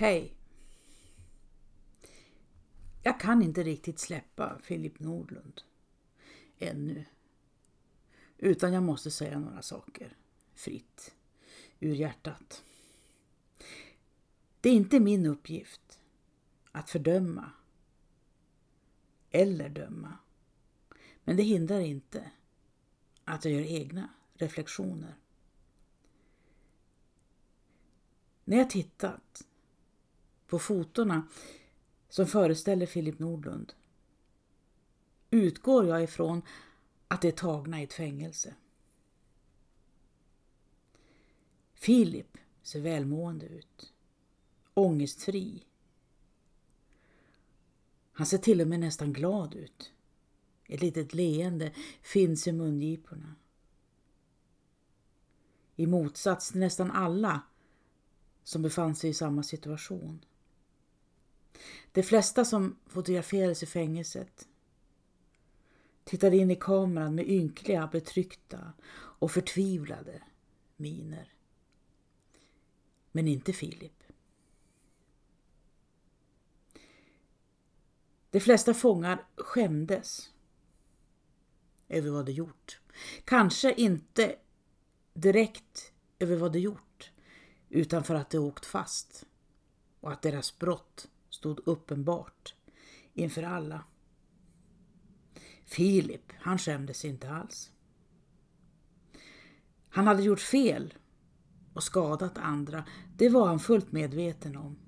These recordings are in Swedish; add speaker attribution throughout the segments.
Speaker 1: Hej! Jag kan inte riktigt släppa Filip Nordlund ännu. Utan jag måste säga några saker fritt ur hjärtat. Det är inte min uppgift att fördöma eller döma. Men det hindrar inte att jag gör egna reflektioner. När jag tittat på fotona som föreställer Filip Nordlund utgår jag ifrån att de är tagna i ett fängelse. Filip ser välmående ut. Ångestfri. Han ser till och med nästan glad ut. Ett litet leende finns i mungiporna. I motsats till nästan alla som befann sig i samma situation. De flesta som fotograferades i fängelset tittade in i kameran med ynkliga, betryckta och förtvivlade miner. Men inte Filip. De flesta fångar skämdes över vad de gjort. Kanske inte direkt över vad de gjort, utan för att de åkt fast och att deras brott stod uppenbart inför alla. Filip, han skämdes inte alls. Han hade gjort fel och skadat andra, det var han fullt medveten om.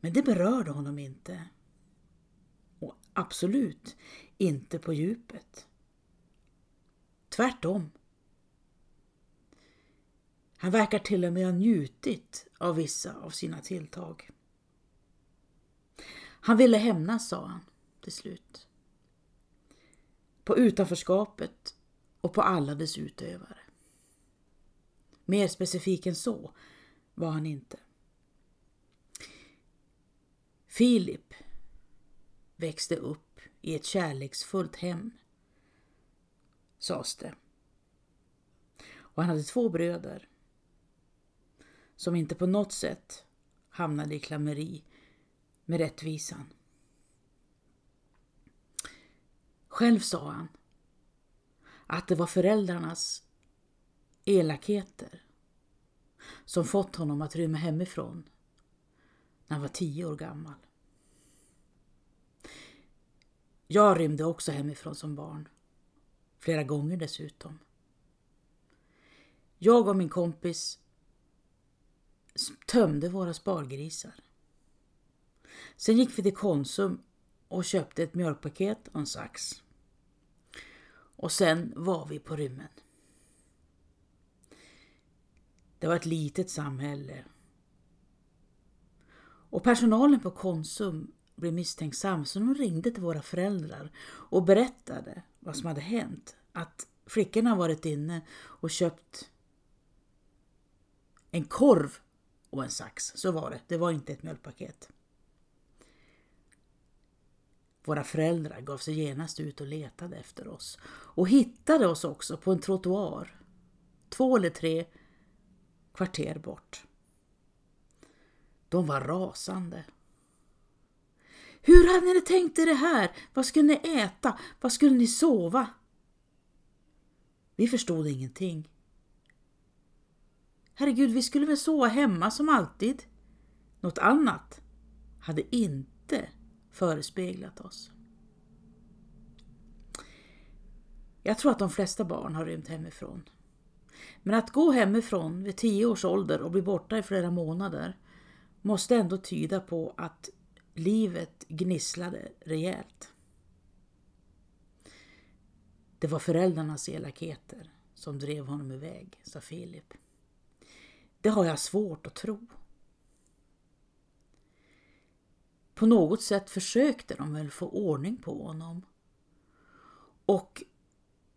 Speaker 1: Men det berörde honom inte. Och absolut inte på djupet. Tvärtom. Han verkar till och med ha njutit av vissa av sina tilltag. Han ville hämnas, sa han till slut. På utanförskapet och på alla dess utövare. Mer specifik än så var han inte. Filip växte upp i ett kärleksfullt hem, sades det. Och han hade två bröder som inte på något sätt hamnade i klammeri med rättvisan. Själv sa han att det var föräldrarnas elakheter som fått honom att rymma hemifrån när han var tio år gammal. Jag rymde också hemifrån som barn. Flera gånger dessutom. Jag och min kompis tömde våra spargrisar. Sen gick vi till Konsum och köpte ett mjölkpaket och en sax. Och sen var vi på rymmen. Det var ett litet samhälle. Och personalen på Konsum blev misstänksam så de ringde till våra föräldrar och berättade vad som hade hänt. Att flickorna varit inne och köpt en korv och en sax. Så var det. Det var inte ett mjölkpaket. Våra föräldrar gav sig genast ut och letade efter oss och hittade oss också på en trottoar. Två eller tre kvarter bort. De var rasande. Hur hade ni tänkt er det här? Vad skulle ni äta? Vad skulle ni sova? Vi förstod ingenting. Herregud, vi skulle väl sova hemma som alltid. Något annat hade inte förespeglat oss. Jag tror att de flesta barn har rymt hemifrån. Men att gå hemifrån vid tio års ålder och bli borta i flera månader måste ändå tyda på att livet gnisslade rejält. Det var föräldrarnas elakheter som drev honom iväg, sa Filip. Det har jag svårt att tro. På något sätt försökte de väl få ordning på honom. Och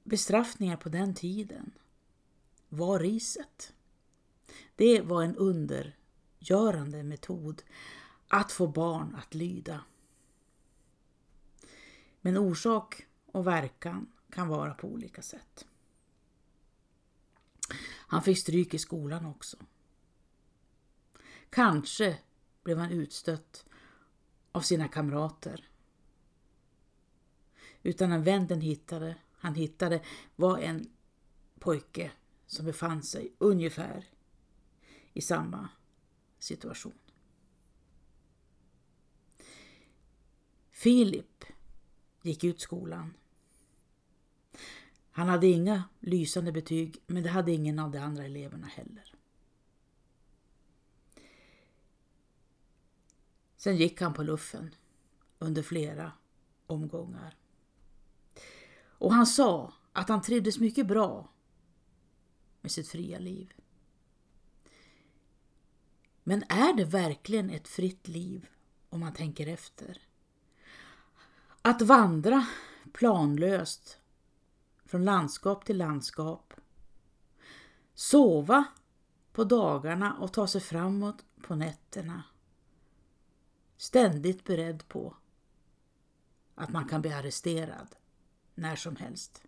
Speaker 1: bestraffningar på den tiden var riset. Det var en undergörande metod att få barn att lyda. Men orsak och verkan kan vara på olika sätt. Han fick stryk i skolan också. Kanske blev han utstött av sina kamrater. Utan en vän den hittade, han hittade var en pojke som befann sig ungefär i samma situation. Filip gick ut skolan. Han hade inga lysande betyg, men det hade ingen av de andra eleverna heller. Sen gick han på luffen under flera omgångar. Och han sa att han trivdes mycket bra med sitt fria liv. Men är det verkligen ett fritt liv om man tänker efter? Att vandra planlöst från landskap till landskap. Sova på dagarna och ta sig framåt på nätterna. Ständigt beredd på att man kan bli arresterad när som helst.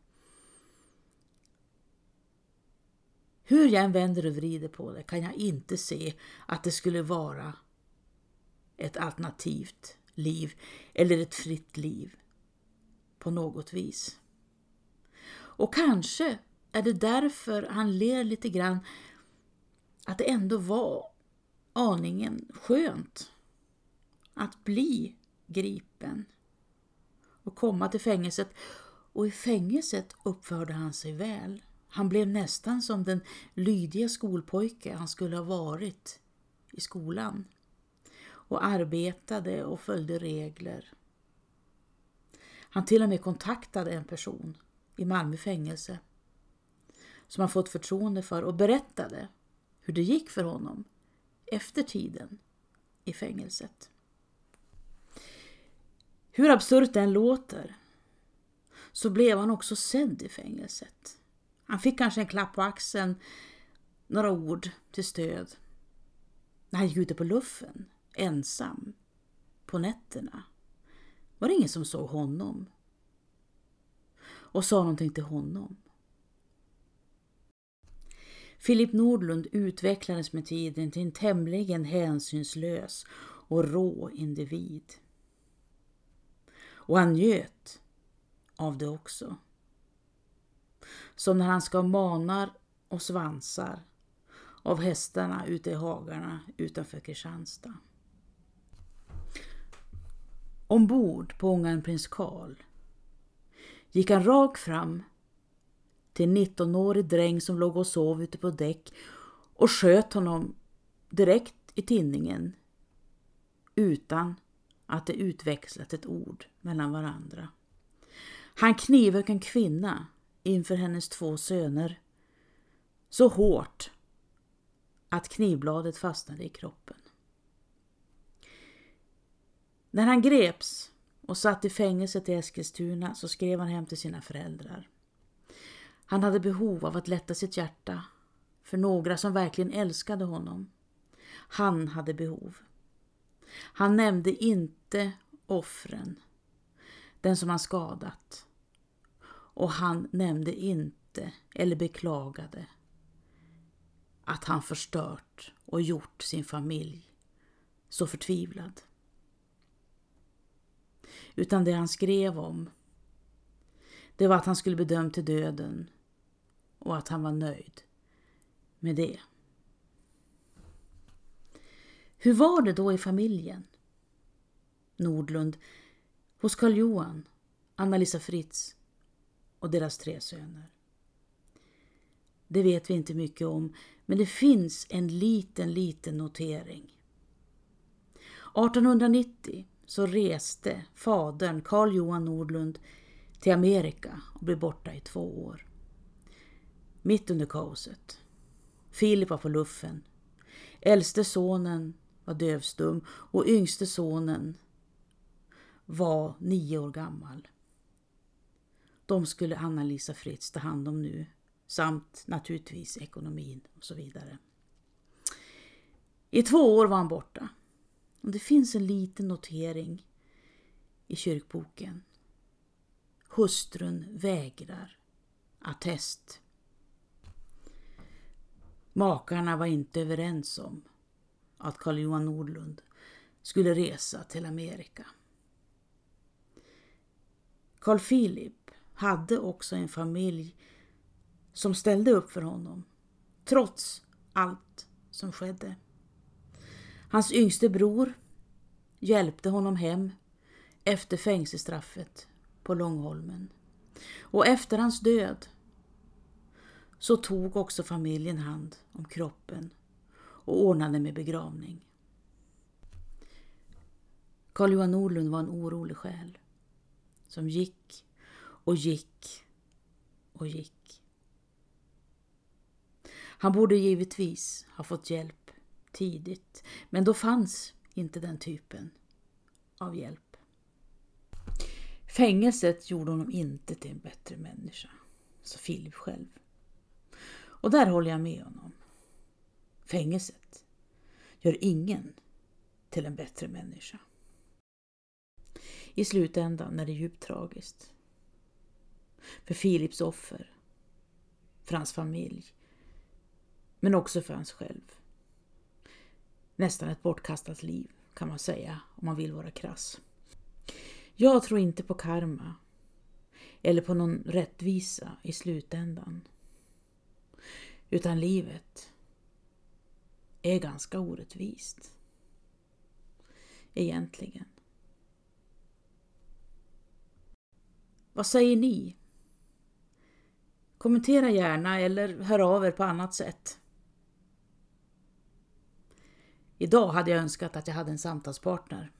Speaker 1: Hur jag än vänder och vrider på det kan jag inte se att det skulle vara ett alternativt liv eller ett fritt liv på något vis. Och kanske är det därför han ler lite grann att det ändå var aningen skönt att bli gripen och komma till fängelset. Och i fängelset uppförde han sig väl. Han blev nästan som den lydiga skolpojke han skulle ha varit i skolan och arbetade och följde regler. Han till och med kontaktade en person i Malmö fängelse som han fått förtroende för och berättade hur det gick för honom efter tiden i fängelset. Hur absurt det än låter så blev han också sedd i fängelset. Han fick kanske en klapp på axeln, några ord till stöd. När han gick ute på luffen, ensam, på nätterna, var det ingen som såg honom och sa någonting till honom. Filip Nordlund utvecklades med tiden till en tämligen hänsynslös och rå individ. Och han njöt av det också. Som när han ska manar och svansar av hästarna ute i hagarna utanför Kristianstad. Ombord på ångaren Prins Karl gick han rakt fram till en 19-årig dräng som låg och sov ute på däck och sköt honom direkt i tinningen utan att de utväxlat ett ord mellan varandra. Han knivhögg en kvinna inför hennes två söner så hårt att knivbladet fastnade i kroppen. När han greps och satt i fängelset i Eskilstuna så skrev han hem till sina föräldrar. Han hade behov av att lätta sitt hjärta för några som verkligen älskade honom. Han hade behov. Han nämnde inte offren, den som han skadat. Och han nämnde inte, eller beklagade, att han förstört och gjort sin familj så förtvivlad. Utan det han skrev om, det var att han skulle bli dömd till döden och att han var nöjd med det. Hur var det då i familjen? Nordlund, hos Karl Johan, Anna-Lisa Fritz och deras tre söner. Det vet vi inte mycket om, men det finns en liten, liten notering. 1890 så reste fadern Karl Johan Nordlund till Amerika och blev borta i två år. Mitt under kaoset. Filip var på luffen. Äldste sonen var dövstum och yngste sonen var nio år gammal. De skulle Anna-Lisa Fritz ta hand om nu, samt naturligtvis ekonomin och så vidare. I två år var han borta. Och det finns en liten notering i kyrkboken. Hustrun vägrar attest. Makarna var inte överens om att Carl Johan Nordlund skulle resa till Amerika. Carl Philip hade också en familj som ställde upp för honom, trots allt som skedde. Hans yngste bror hjälpte honom hem efter fängelsestraffet på Långholmen. Och efter hans död så tog också familjen hand om kroppen och ordnade med begravning. Carl Johan Nordlund var en orolig själ som gick och gick och gick. Han borde givetvis ha fått hjälp tidigt, men då fanns inte den typen av hjälp. Fängelset gjorde honom inte till en bättre människa, sa Filip själv. Och där håller jag med honom. Fängelset gör ingen till en bättre människa. I slutändan är det djupt tragiskt. För Filips offer, för hans familj, men också för hans själv. Nästan ett bortkastat liv kan man säga om man vill vara krass. Jag tror inte på karma eller på någon rättvisa i slutändan. Utan livet är ganska orättvist. Egentligen. Vad säger ni? Kommentera gärna eller hör av er på annat sätt. Idag hade jag önskat att jag hade en samtalspartner.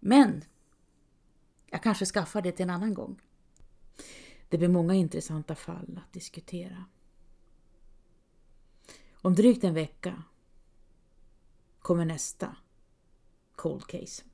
Speaker 1: Men jag kanske skaffar det till en annan gång. Det blir många intressanta fall att diskutera. Om drygt en vecka kommer nästa Cold Case.